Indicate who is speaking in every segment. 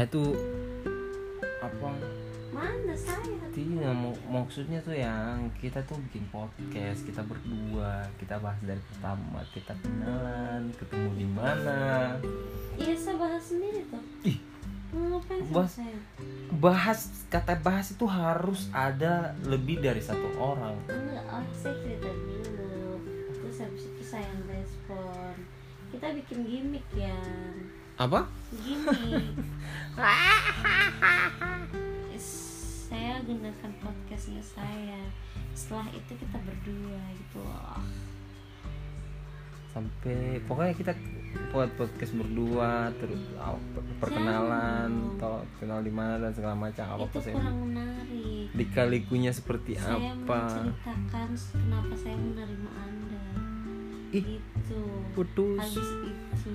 Speaker 1: itu apa?
Speaker 2: Mana saya?
Speaker 1: Tidak maksudnya tuh yang kita tuh bikin podcast kita berdua kita bahas dari pertama kita kenalan ketemu di mana.
Speaker 2: Iya saya bahas sendiri tuh.
Speaker 1: Ih Bahas-
Speaker 2: saya?
Speaker 1: bahas kata bahas itu harus ada lebih dari satu orang.
Speaker 2: Enggak oh saya cerita dulu. Terus habis itu saya yang respon. Kita bikin gimmick ya
Speaker 1: apa?
Speaker 2: Gimmick saya gunakan podcastnya saya. Setelah itu kita berdua gitu loh.
Speaker 1: Sampai pokoknya kita buat podcast berdua terus per- perkenalan atau kenal di mana dan segala macam apa
Speaker 2: itu
Speaker 1: apa saya
Speaker 2: kurang menarik.
Speaker 1: dikalikunya seperti
Speaker 2: saya
Speaker 1: apa?
Speaker 2: menceritakan kenapa saya menerima anda.
Speaker 1: Ih
Speaker 2: itu
Speaker 1: putus.
Speaker 2: Habis itu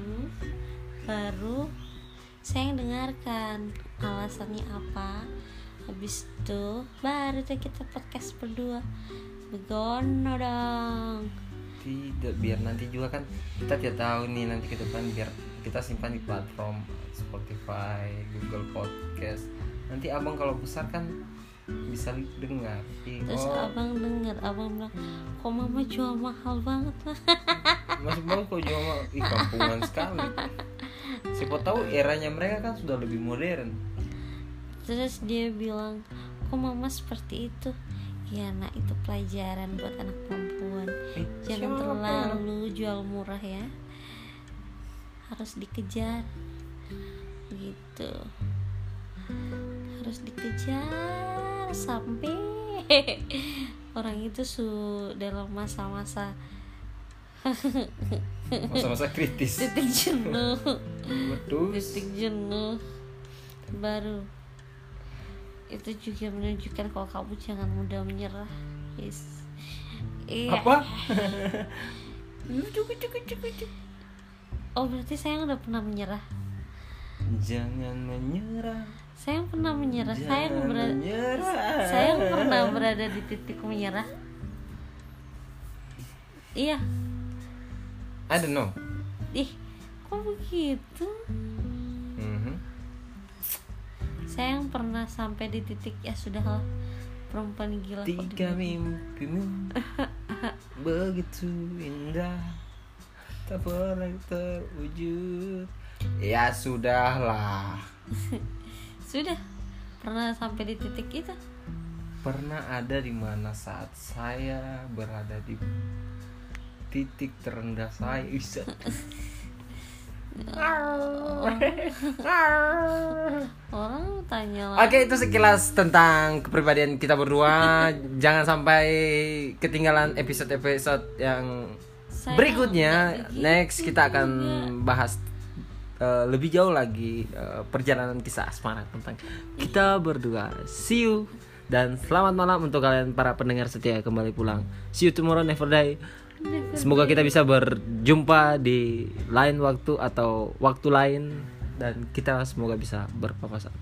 Speaker 2: baru saya yang dengarkan. Alasannya apa? Habis itu baru deh kita podcast berdua. Begono dong.
Speaker 1: Tidak biar nanti juga kan kita tidak tahu nih nanti ke depan biar kita simpan di platform Spotify, Google Podcast. Nanti abang kalau besar kan bisa dengar. Ih,
Speaker 2: terus
Speaker 1: oh,
Speaker 2: abang denger abang bilang kok mama jual mahal banget lah
Speaker 1: masuk bang kok jual mah ih kampungan sekali. Siapa tahu eranya mereka kan sudah lebih modern.
Speaker 2: terus dia bilang kok mama seperti itu ya nak itu pelajaran buat anak perempuan
Speaker 1: Eh,
Speaker 2: jangan terlalu jual murah ya harus dikejar gitu harus dikejar sampai orang itu su dalam masa-masa
Speaker 1: Masa-masa kritis.
Speaker 2: titik jenuh. Titik jenuh baru. Itu juga menunjukkan kalau kamu jangan mudah menyerah. Yes. iya.
Speaker 1: Apa?
Speaker 2: oh berarti saya udah pernah menyerah?
Speaker 1: Jangan menyerah.
Speaker 2: saya pernah menyerah. Saya berada
Speaker 1: menyerah.
Speaker 2: saya pernah berada di titik menyerah. Iya.
Speaker 1: I don't know.
Speaker 2: ih kok begitu
Speaker 1: Mhm.
Speaker 2: saya yang pernah sampai di titik ya sudahlah perempuan gila
Speaker 1: Tiga mimpimu begitu indah tak pernah terwujud. Ya sudahlah.
Speaker 2: sudah pernah sampai di titik itu
Speaker 1: Pernah ada di mana saat saya berada di titik terendah saya.
Speaker 2: Orang tanya lah
Speaker 1: Oke itu sekilas tentang kepribadian kita berdua. Jangan sampai ketinggalan episode-episode yang
Speaker 2: Saya
Speaker 1: berikutnya.
Speaker 2: begitu
Speaker 1: Next kita akan
Speaker 2: juga.
Speaker 1: bahas uh, lebih jauh lagi uh, perjalanan kisah asmara tentang kita berdua. See you dan selamat malam untuk kalian para pendengar setia kembali pulang. See you tomorrow never die. Semoga kita bisa berjumpa di lain waktu atau waktu lain dan kita semoga bisa berpapasan.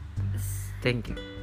Speaker 1: Thank you.